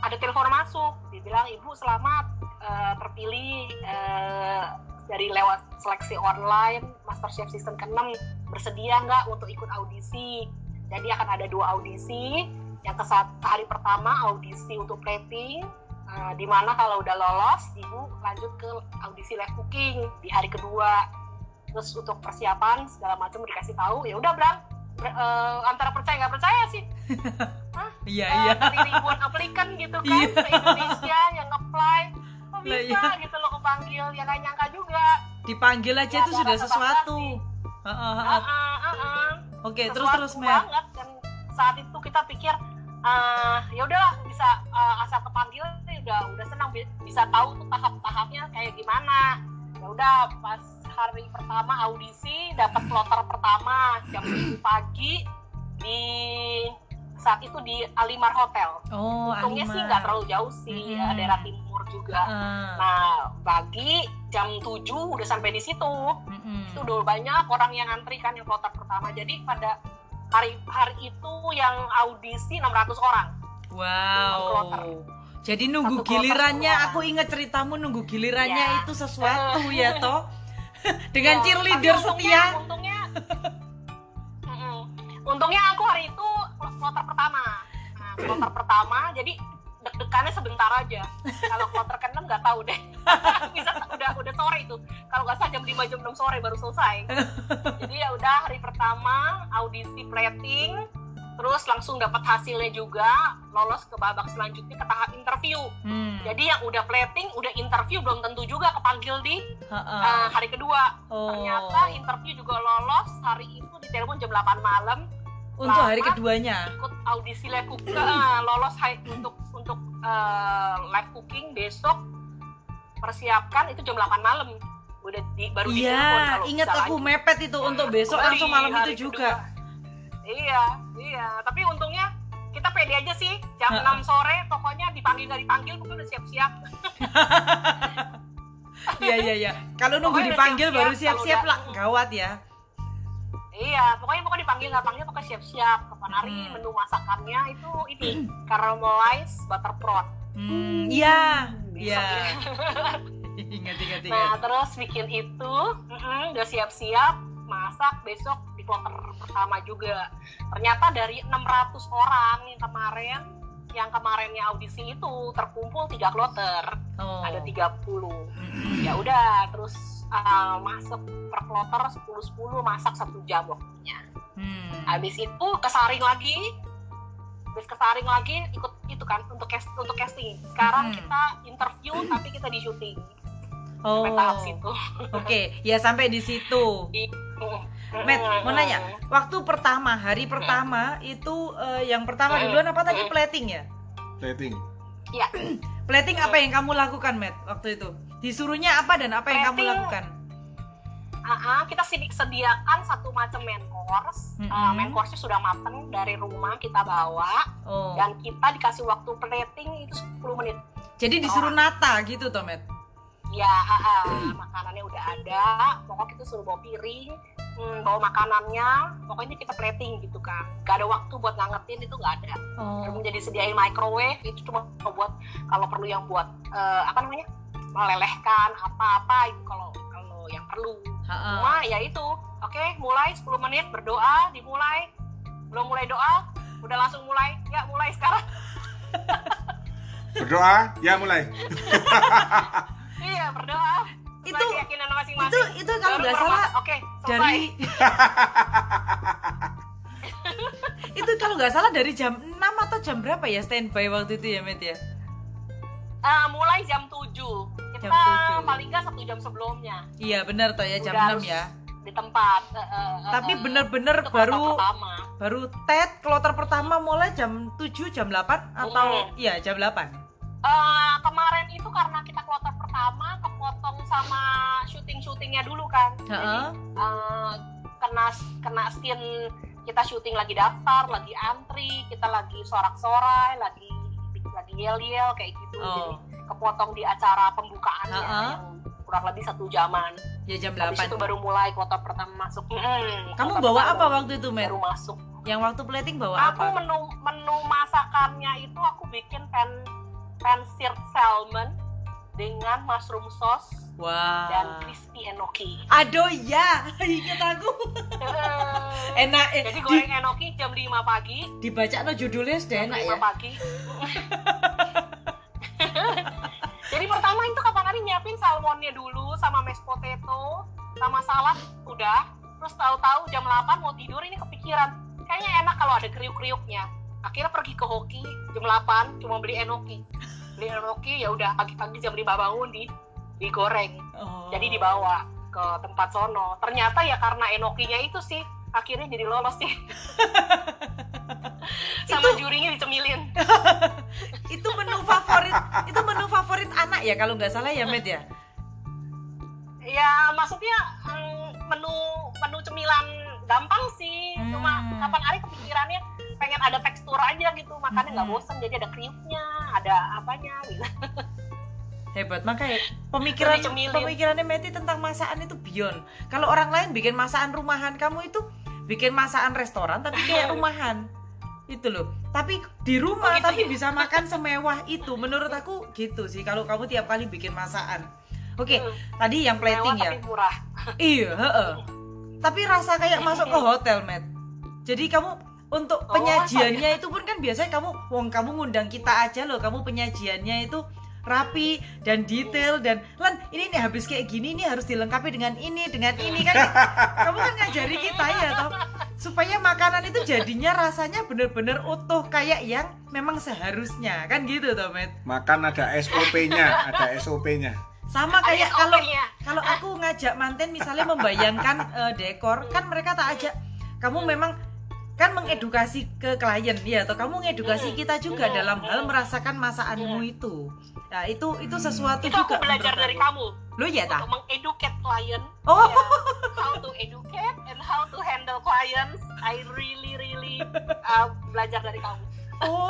ada telepon masuk. Dibilang ibu selamat eh, terpilih eh, dari lewat seleksi online MasterChef season ke-6 bersedia nggak untuk ikut audisi? Jadi akan ada dua audisi. Yang ke hari pertama audisi untuk plating eh, di mana kalau udah lolos ibu lanjut ke audisi live cooking di hari kedua. Terus untuk persiapan segala macam dikasih tahu ya udah Bram Eh, antara percaya nggak percaya sih Iya, Eh, iya. dari ribuan aplikan gitu kan Iya. ke Indonesia yang apply kok Lah, bisa iya. gitu loh kepanggil ya nggak nyangka juga Dipanggil aja Ya, itu sudah sesuatu. Heeh, heeh. ah, ah, ah. Oke, terus terus Matt. banget dan saat itu kita pikir ah, ya udahlah bisa ah, asal kepanggil ya udah udah senang bi- bisa tahu tuh tahap-tahapnya kayak gimana ya udah pas hari pertama audisi dapat kloter pertama jam 7 pagi di saat itu di Alimar Hotel Oh, untungnya sih Alimar. nggak terlalu jauh sih ya, daerah timur juga Heeh. nah pagi jam 7 udah sampai di situ Mm-mm. itu udah banyak orang yang antri kan yang kloter pertama jadi pada hari hari itu yang audisi 600 orang Wow. kloter. Jadi nunggu Satu gilirannya, aku inget ceritamu nunggu gilirannya Iya. itu sesuatu ya toh. Dengan Ya, cheerleader tapi setia. untungnya, untungnya Mm-mm. untungnya aku hari itu kloter pertama nah, kloter pertama jadi deg-degannya sebentar aja kalau kloter ke-6 nggak tahu deh bisa udah udah sore itu kalau nggak salah jam 5 jam 6 sore baru selesai jadi ya udah hari pertama audisi plating terus langsung dapat hasilnya juga lolos ke babak selanjutnya ke tahap interview Hmm. jadi yang udah plating udah interview belum tentu juga kepanggil di uh, hari kedua Oh. ternyata interview juga lolos hari itu di telepon jam 8 malam Untuk hari keduanya. ikut audisi live cooking uh, lolos untuk untuk uh, live cooking besok persiapkan itu jam 8 malam udah di, baru ditelepon Iya, kalau ingat aku lanjut. mepet itu untuk besok langsung malam itu kedua. juga. iya iya tapi untungnya kita pede aja sih jam Ha-ha. 6 sore pokoknya dipanggil nggak dipanggil pokoknya udah siap-siap Iya iya iya. Kalau nunggu Pokoknya dipanggil siap-siap, baru kalau siap-siap lah, gawat ya. Iya, pokoknya pokoknya dipanggil nggak panggil pokoknya siap-siap. Kapan hari Hmm. menu masakannya itu ini caramelized butter prawn. Hmm, iya. Besok Iya. ya. Ingat ingat Nah, ingat. terus bikin itu, udah siap-siap, masak besok di kloter pertama juga. Ternyata dari 600 orang yang kemarin yang kemarinnya audisi itu terkumpul tiga kloter, Oh. ada 30. Mm-mm. Ya udah, terus uh, masuk per kloter 10-10 masak satu jam waktunya. Hmm. Habis itu kesaring lagi habis kesaring lagi ikut itu kan untuk cast untuk casting sekarang Hmm. kita interview tapi kita di syuting Oh. sampai tahap situ Oke, ya sampai di situ. Matt, mau nanya, waktu pertama, hari pertama itu eh, yang pertama Hmm. duluan apa tadi Hmm. plating ya? Plating. ya Plating apa yang kamu lakukan, Matt, waktu itu? Disuruhnya apa dan apa yang kamu Plating- lakukan? Ah, ah, kita sedi- sediakan satu macam main course Mm-mm. Ah, main course-nya sudah mateng dari rumah kita bawa Oh. dan kita dikasih waktu plating itu 10 menit Jadi disuruh nata gitu toh, Matt? Ya ah, ah, makanannya udah ada. Pokoknya kita suruh bawa piring hmm, bawa makanannya. Pokoknya kita plating gitu kan. Gak ada waktu buat ngangetin itu gak ada. Oh. belum jadi sediain microwave itu cuma buat kalau perlu yang buat eh, apa namanya? Melelehkan apa-apa itu kalau kalau yang perlu. Cuma ya itu oke mulai 10 menit berdoa dimulai. Belum mulai doa udah langsung mulai. Ya mulai sekarang. Berdoa, ya mulai. iya berdoa Itu keyakinan itu masing-masing itu kalau Baru nggak salah oke selesai. dari itu kalau nggak salah dari jam 6 atau jam berapa ya standby waktu itu ya, Matt ya? Ah, mulai jam 7 kita Jam 7. paling nggak satu jam sebelumnya Iya, benar toh ya jam Udah 6 harus ya. di tempat eh, eh, Tapi bener-bener Itu baru pertama. baru tet kloter pertama mulai jam 7 jam 8 atau iya jam 8 Eh, kemarin itu karena kita kloter pertama kepotong sama syuting-syutingnya dulu kan. Jadi Heeh. eh, kena kena scene kita syuting lagi daftar lagi antri kita lagi sorak-sorai lagi lagi yel-yel kayak gitu. Oh. jadi kepotong di acara pembukaannya Ha-ha. yang kurang lebih satu jaman. Ya jam habis 8 itu baru mulai kloter pertama masuk. Mm, kamu bawa apa waktu itu Mer? baru masuk. Yang waktu plating bawa aku apa? menu menu masakannya itu aku bikin pan pan seared salmon dengan mushroom sauce wah dan crispy enoki. aduh ya inget aku enak eh, Jadi di, goreng enoki jam 5 pagi, dibaca no judulnya sudah enak 5 ya pagi. Jadi pertama itu kapan hari nyiapin salmonnya dulu sama mashed potato sama salad udah. Terus tahu-tahu jam 8 mau tidur ini kepikiran kayaknya enak kalau ada kriuk-kriuknya. Akhirnya pergi ke hoki jam 8 cuma beli enoki. Beli enoki ya udah pagi-pagi jam 5 bangun di digoreng. Oh. Jadi dibawa ke tempat sono. Ternyata ya karena enokinya itu sih akhirnya jadi lolos sih. Sama jurinya dicemilin. itu menu favorit itu menu favorit anak ya kalau nggak salah ya Met ya Ya maksudnya mm, menu menu cemilan gampang sih. Cuma Hmm. kapan hari kepikirannya pengen ada tekstur aja gitu, makannya nggak Hmm. bosen. Jadi ada kriuknya, ada apanya gitu. hebat makanya pemikiran pemikirannya Meti tentang masakan itu beyond kalau orang lain bikin masakan rumahan kamu itu bikin masakan restoran tapi kayak rumahan itu loh tapi di rumah Oh, gitu tapi ya? bisa makan semewah itu menurut aku gitu sih kalau kamu tiap kali bikin masakan oke Hmm, tadi yang plating mewah ya tapi murah. iya heeh. tapi rasa kayak masuk ke hotel Met jadi kamu untuk Oh, penyajiannya itu pun kan biasanya kamu wong kamu ngundang kita aja loh. Kamu penyajiannya itu rapi dan detail dan lan ini nih habis kayak gini nih harus dilengkapi dengan ini dengan ini. Kan kamu kan ngajari kita ya toh. Supaya makanan itu jadinya rasanya bener-bener utuh kayak yang memang seharusnya. Kan gitu toh Met? Makan ada SOP-nya, ada SOP-nya. sama kayak kalau kalau aku ngajak manten misalnya membayangkan eh, dekor kan mereka tak ajak. Kamu memang kan mengedukasi ke klien ya atau kamu mengedukasi Hmm. kita juga Hmm. dalam hal Hmm. merasakan masakanmu itu nah itu itu Hmm. sesuatu Itu aku juga belajar menurut dari aku. kamu lo ya tak untuk mengeducate klien. oh Ya, how to educate and how to handle clients. I really really uh, belajar dari kamu. oh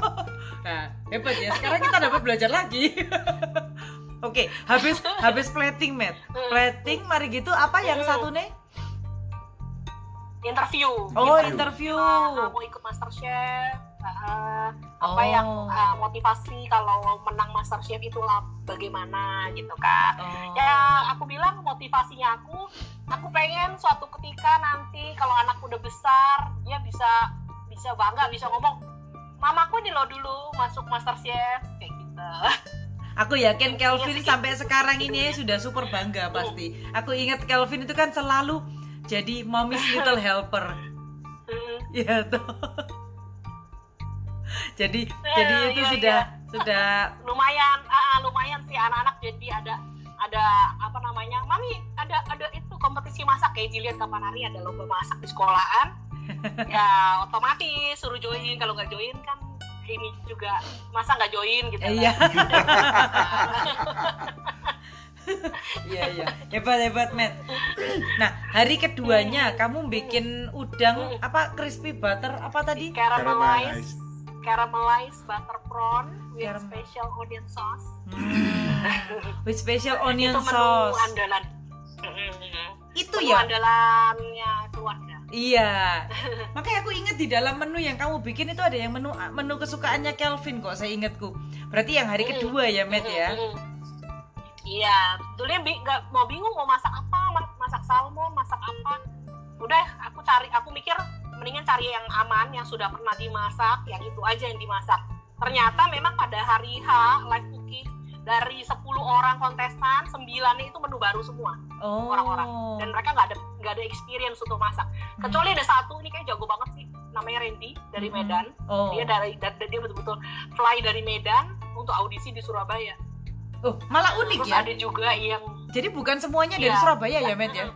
nah hebat ya sekarang kita dapat belajar lagi oke habis habis plating met plating mari gitu apa yang Hmm. satu nih Interview. oh Interview. interview Nah, mau ikut MasterChef. uh, apa Oh. yang uh, motivasi kalau menang MasterChef itu lah bagaimana gitu kan. Oh. Ya aku bilang motivasinya aku, aku pengen suatu ketika nanti kalau anak udah besar dia bisa bisa bangga bisa ngomong mamaku nih lo dulu masuk MasterChef kayak gitu. Aku yakin Kelvin Iya sih. sampai sekarang ini sudah super bangga pasti. Aku ingat Kelvin itu kan selalu jadi mommy's little helper. Ya toh. jadi Eh, jadi itu iya, sudah sudah. Lumayan ah, lumayan sih anak-anak. Jadi ada ada apa namanya mami ada ada itu kompetisi masak. Kayak Jilian kapan hari ada lomba masak di sekolahan. Ya otomatis suruh join. Kalau nggak join kan ini juga masa nggak join? Gitu Eh, kan. iya iya. Iya hebat hebat Matt nah hari keduanya kamu bikin udang apa crispy butter apa tadi? Caramelized. Caramelize. caramelized butter prawn with Caramel. special onion sauce. Hmm, with special onion itu menu sauce. andalan. Mm-mm. itu menu ya? andalannya keluarga. Iya, makanya aku inget di dalam menu yang kamu bikin itu ada yang menu menu kesukaannya Kelvin kok saya ingatku. Berarti yang hari Mm. kedua ya, Matt ya. Iya, dulunya bi- nggak mau bingung mau masak apa, ma- masak salmon, masak apa. Udah, aku cari, aku mikir mendingan cari yang aman, yang sudah pernah dimasak, yang itu aja yang dimasak. Ternyata memang pada hari H live cooking dari 10 orang kontestan, 9 itu menu baru semua Oh. orang-orang. Dan mereka nggak ada nggak ada experience untuk masak. Kecuali ada satu ini kayak jago banget sih, namanya Randy dari. Medan. Oh. Dia dari da- dia betul-betul fly dari Medan untuk audisi di Surabaya. Oh, malah unik Terus ya. ada juga yang Jadi bukan semuanya dari Iya. Surabaya ya, Matt ya.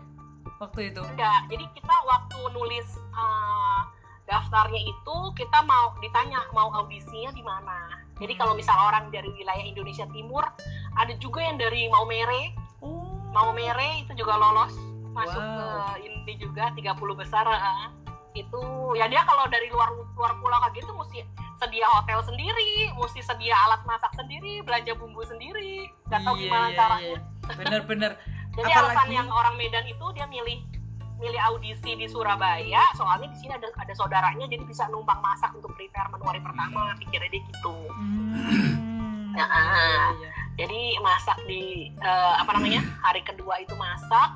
Waktu itu. enggak. Jadi kita waktu nulis uh, daftarnya itu kita mau ditanya mau audisinya di mana. Jadi kalau misal orang dari wilayah Indonesia Timur, ada juga yang dari Maumere. Oh. Maumere itu juga lolos masuk Wow. ke ini juga 30 besar. ah. Itu ya dia kalau dari luar luar pulau kayak gitu mesti sedia hotel sendiri, mesti sedia alat masak sendiri, belanja bumbu sendiri. Gak tahu Iya, gimana iya, caranya. iya. Bener-bener. Jadi Apalagi- alasan yang orang Medan itu dia milih milih audisi di Surabaya, soalnya di sini ada ada saudaranya jadi bisa numpang masak untuk prepare menu hari pertama, pikirnya dia gitu. Hmm. Ya, Iya, iya. Jadi masak di eh, apa namanya hari kedua itu masak,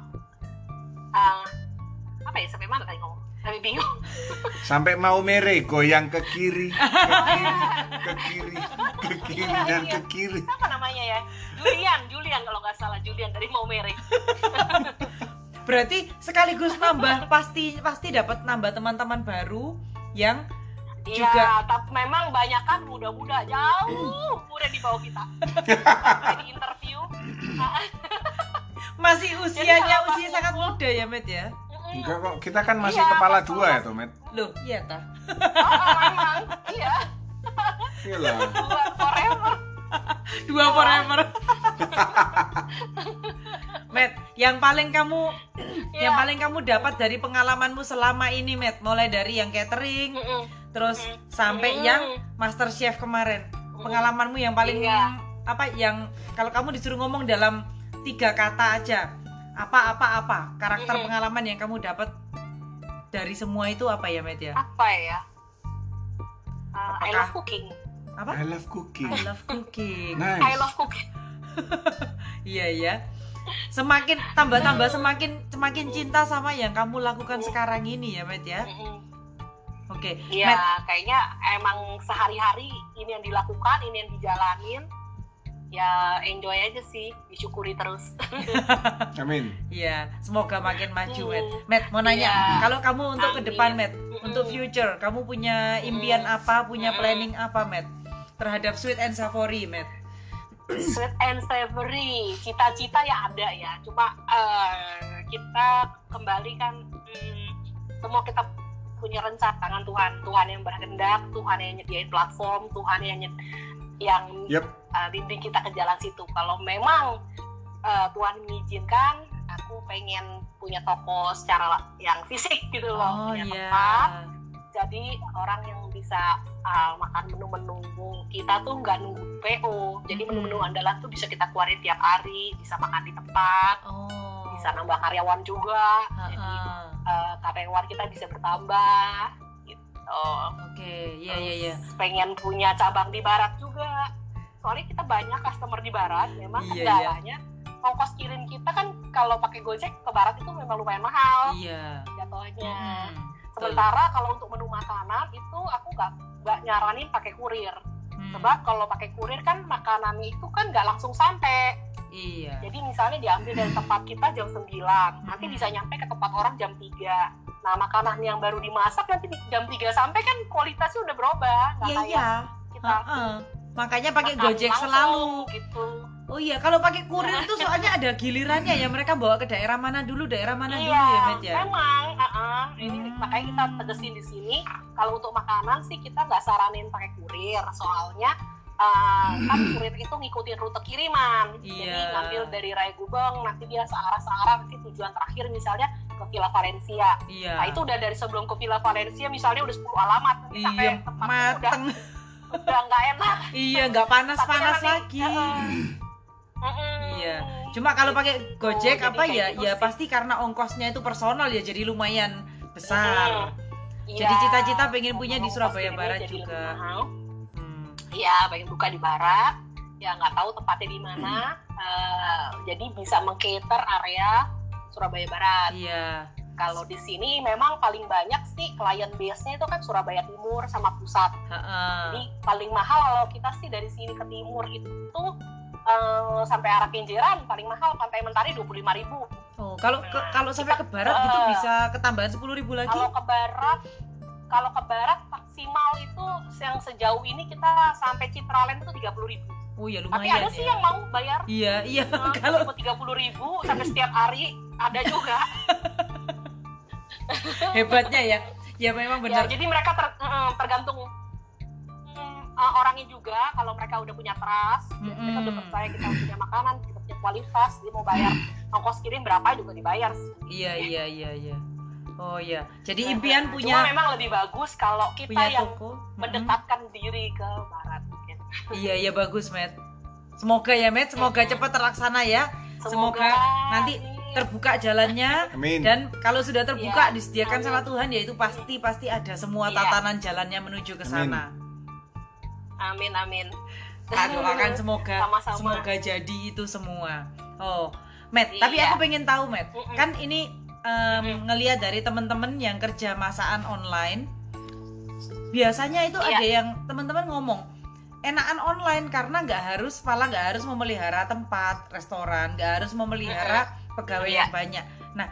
eh, apa ya sampai mana tadi ngomong? Sampai bingung. Sampai mau mere goyang ke kiri, ke kiri, ke kiri, ke kiri Iya, dan iya. ke kiri. Apa namanya ya? Julian, Julian kalau nggak salah Julian dari Maumere. Berarti sekaligus nambah pasti pasti dapat nambah teman-teman baru yang Iya, Juga. tapi memang banyak kan muda-muda jauh muda di bawah kita. Di interview, masih usianya usia sangat muda ya, Matt ya. Enggak kok, kita kan masih Iya, kepala betul. dua ya, Tomet. Loh, iya tah. Oh, oh, memang, iya, Iyalah. dua forever. Dua forever. Matt, yang paling kamu Iya. yang paling kamu dapat dari pengalamanmu selama ini, Matt, mulai dari yang catering, Mm-mm. terus Mm. sampai Mm. yang Master Chef kemarin. Pengalamanmu yang paling Iya. apa yang kalau kamu disuruh ngomong dalam tiga kata aja, apa apa apa karakter Mm. pengalaman yang kamu dapat dari semua itu apa ya, Matt ya? Apa ya? Uh, I love cooking. Apa? I love cooking. I love cooking. Nice. I love cooking. Iya ya. Semakin tambah-tambah semakin semakin cinta sama yang kamu lakukan sekarang ini ya, Matt ya. Oke. Iya, Matt, kayaknya emang sehari-hari ini yang dilakukan, ini yang dijalanin. Ya enjoy aja sih, disyukuri terus. Amin. Iya, semoga makin maju, Mm. Matt. Matt, mau nanya, Iya. kalau kamu untuk ke Amin. depan, Matt, Mm-mm. untuk future, kamu punya impian Mm. apa, punya Mm. planning apa, Matt? Terhadap Sweet and Savory, Matt. sweet and savory cita-cita ya ada ya cuma eh, kita kembali kan hmm, semua kita punya rencana tangan Tuhan Tuhan yang berkehendak Tuhan yang nyediain platform Tuhan yang nyed- yang Yep. eh, bimbing kita ke jalan situ. Kalau memang eh, Tuhan mengizinkan aku pengen punya toko secara yang fisik gitu loh Oh punya iya. tempat. Jadi orang yang bisa uh, makan menu-menu kita tuh nggak nunggu PO jadi menu-menu andalan tuh bisa kita keluarin tiap hari bisa makan di tempat Oh. bisa nambah karyawan juga. Jadi uh, karyawan kita bisa bertambah gitu Oke, iya iya iya. Terus pengen punya cabang di barat juga soalnya kita banyak customer di barat memang Iya, kendalanya ongkos kirim kita kan kalau pakai gojek ke barat itu memang lumayan mahal Iya. jatuhnya Hmm, betul. Sementara kalau untuk menu makanan itu aku nggak nggak nyaranin pakai kurir. Hmm, Sebab kalau pakai kurir kan makanannya itu kan nggak langsung sampai. Iya. Jadi misalnya diambil dari tempat kita jam 9, nanti bisa nyampe ke tempat orang jam 3. Nah, makanan yang baru dimasak nanti di jam 3 sampai kan kualitasnya udah berubah. Nggak Iya kayak iya. kita Heeh. Makanya pakai makan Gojek langsung selalu. gitu. Oh iya, kalau pakai kurir itu soalnya ada gilirannya ya. Mereka bawa ke daerah mana dulu, daerah mana iya, dulu ya, Met ya. memang. uh-uh. Ini Hmm. makanya kita tegesin di sini. Kalau untuk makanan sih kita nggak saranin pakai kurir, soalnya uh, kan kurir itu ngikutin rute kiriman. Jadi Iya. ngambil dari Raya Gubeng, nanti dia searah-searah nanti tujuan terakhir misalnya ke Villa Valencia. Iya. Nah itu udah dari sebelum ke Villa Valencia misalnya udah 10 alamat, nanti sampai Iya, tempatnya udah mateng. udah nggak enak. Iya, nggak panas-panas Tapi lagi. Mm-mm. Iya. Cuma kalau pakai Gojek jadi apa ya, gitu ya sih. pasti karena ongkosnya itu personal ya, jadi lumayan besar. Mm. Jadi Iya. cita-cita pengen punya di Surabaya Barat juga. Hmm. Iya, pengen buka di barat. Ya nggak tahu tempatnya di mana. Eh, jadi bisa mengcater area Surabaya Barat. Iya. Kalau di sini memang paling banyak sih klien base-nya itu kan Surabaya Timur sama pusat. Heeh. Jadi paling mahal kalau kita sih dari sini ke timur itu eh, sampai arah Kenjeran paling mahal Pantai Mentari 25.000 ribu. Oh, kalau ke, Nah, kalau sampai ke barat gitu eh, bisa ketambahan 10.000 ribu lagi? Kalau ke barat kalau ke barat maksimal itu yang sejauh ini kita sampai Citraland itu 30.000 ribu. Oh ya Tapi lumayan ada sih ya. yang mau bayar Iya, iya. Nah, Kalau tiga puluh ribu sampai setiap hari ada juga. hebatnya ya. Ya memang ya, benar. jadi mereka ter- mm, tergantung mm, uh, orangnya juga. Kalau mereka udah punya trust, mereka udah percaya kita punya makanan, kita punya kualitas, dia mau bayar ongkos kirim berapa juga dibayar. sih. Iya, iya, iya, iya. Oh iya. Jadi Nah, impian Cuma punya memang lebih bagus kalau kita punya yang toko. Mendekatkan diri ke barat. mungkin. Iya, iya bagus, Matt. Semoga ya, Matt. Semoga Mm-mm. cepat terlaksana ya. Semoga nanti amin. Terbuka jalannya Amin. dan kalau sudah terbuka Iya, disediakan amin. sama Tuhan ya itu pasti pasti ada semua Iya. tatanan jalannya menuju ke Amin. sana. Amin amin. Tak doakan semoga Sama-sama. semoga jadi itu semua. Oh, Matt, Iya. tapi aku pengen tahu, Matt. Mm-mm. Kan ini Mm-mm. ngelihat dari teman-teman yang kerja masakan online, biasanya itu Iya. ada yang teman-teman ngomong enakan online karena nggak harus malah nggak harus memelihara tempat restoran, nggak harus memelihara pegawai Iya. yang banyak. Nah,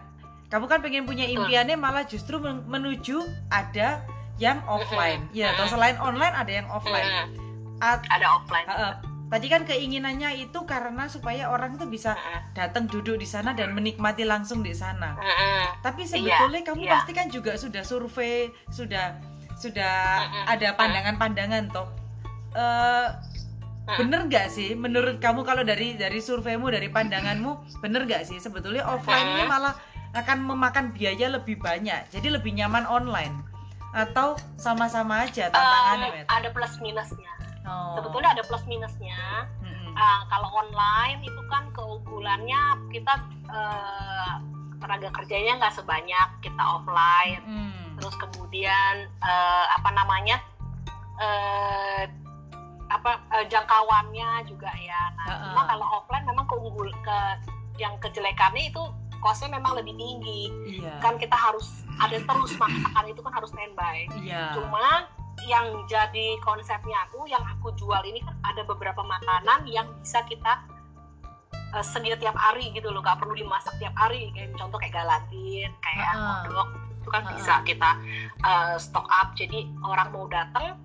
kamu kan pengen punya impiannya malah justru men- menuju ada yang offline. Ya, atau selain online ada yang offline. At- Ada offline. Heeh. Tadi kan keinginannya itu karena supaya orang itu bisa datang duduk di sana dan menikmati langsung di sana. Tapi sebetulnya kamu iya. pasti kan juga sudah survei, sudah sudah ada pandangan-pandangan toh. Eh, Bener nggak sih menurut kamu kalau dari dari surveimu dari pandanganmu bener nggak sih sebetulnya offline ini malah akan memakan biaya lebih banyak jadi lebih nyaman online atau sama-sama aja tantangannya Um, Met? ada plus minusnya. Oh. Sebetulnya ada plus minusnya. Ah, kalau online itu kan keunggulannya kita eh, tenaga kerjanya nggak sebanyak kita offline. Mm. Terus kemudian eh, apa namanya eh, apa eh, jangkauannya juga ya. Nah, Ha-ha. cuma kalau offline memang keunggul ke yang kejelekannya itu costnya memang lebih tinggi. Iya. Kan kita harus ada terus makan itu kan harus standby. Iya. Cuma yang jadi konsepnya aku, yang aku jual ini kan ada beberapa makanan yang bisa kita uh, sedia tiap hari gitu loh, gak perlu dimasak tiap hari. Kayak contoh kayak galatin, kayak Ha-ha. kodok, itu kan Ha-ha. bisa kita uh, stock up. Jadi orang mau datang,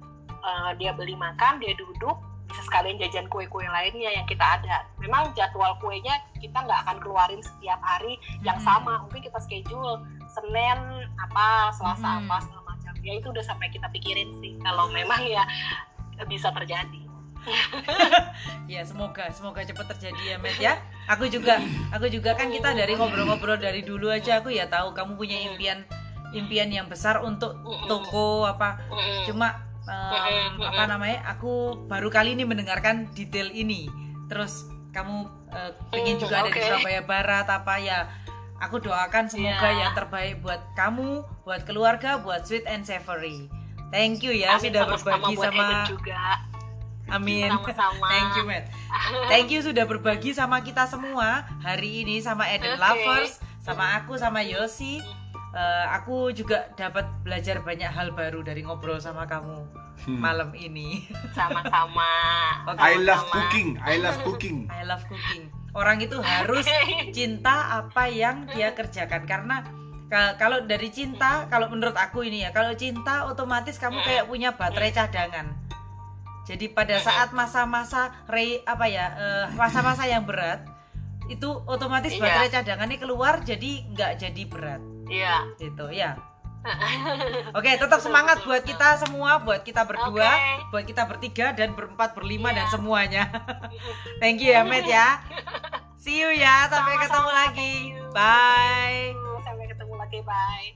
uh, dia beli makan, dia duduk, bisa sekalian jajan kue-kue lainnya yang kita ada. Memang jadwal kuenya kita nggak akan keluarin setiap hari yang Mm. sama. Mungkin kita schedule Senin apa, Selasa Mm. apa segala macam. Ya itu udah sampai kita pikirin sih. Kalau memang ya bisa terjadi. Ya semoga semoga cepat terjadi ya Met ya. Aku juga aku juga kan kita dari ngobrol-ngobrol dari dulu aja aku ya tahu kamu punya impian impian yang besar untuk toko apa cuma em, apa namanya aku baru kali ini mendengarkan detail ini terus kamu eh, pengen Hmm, juga ada di. Surabaya Barat apa ya aku doakan semoga Iya. yang terbaik buat kamu buat keluarga buat sweet and savory thank you ya Amin, sudah sama-sama berbagi sama Eden juga. amin Sama-sama. thank you Matt thank you sudah berbagi sama kita semua hari ini sama Eden Oke. Lovers sama aku sama Yosi Eh, aku juga dapat belajar banyak hal baru dari ngobrol sama kamu Hmm. malam ini. Sama-sama. Oke. I love cooking. I love cooking. I love cooking. Orang itu harus cinta apa yang dia kerjakan karena Ka- kalau dari cinta kalau menurut aku ini ya kalau cinta otomatis kamu kayak punya baterai cadangan jadi pada saat masa-masa re apa ya eh, masa-masa yang berat itu otomatis Iya. baterai cadangannya keluar jadi nggak jadi berat Iya. Yeah. Gitu ya. Oke, okay, tetap semangat buat kita semua, buat kita berdua, okay. buat kita bertiga dan berempat, berlima yeah. dan iya. semuanya. Thank you ya, Matt ya. See you ya, sampai Sama -sama. ketemu lagi. Bye. Sampai ketemu lagi, bye.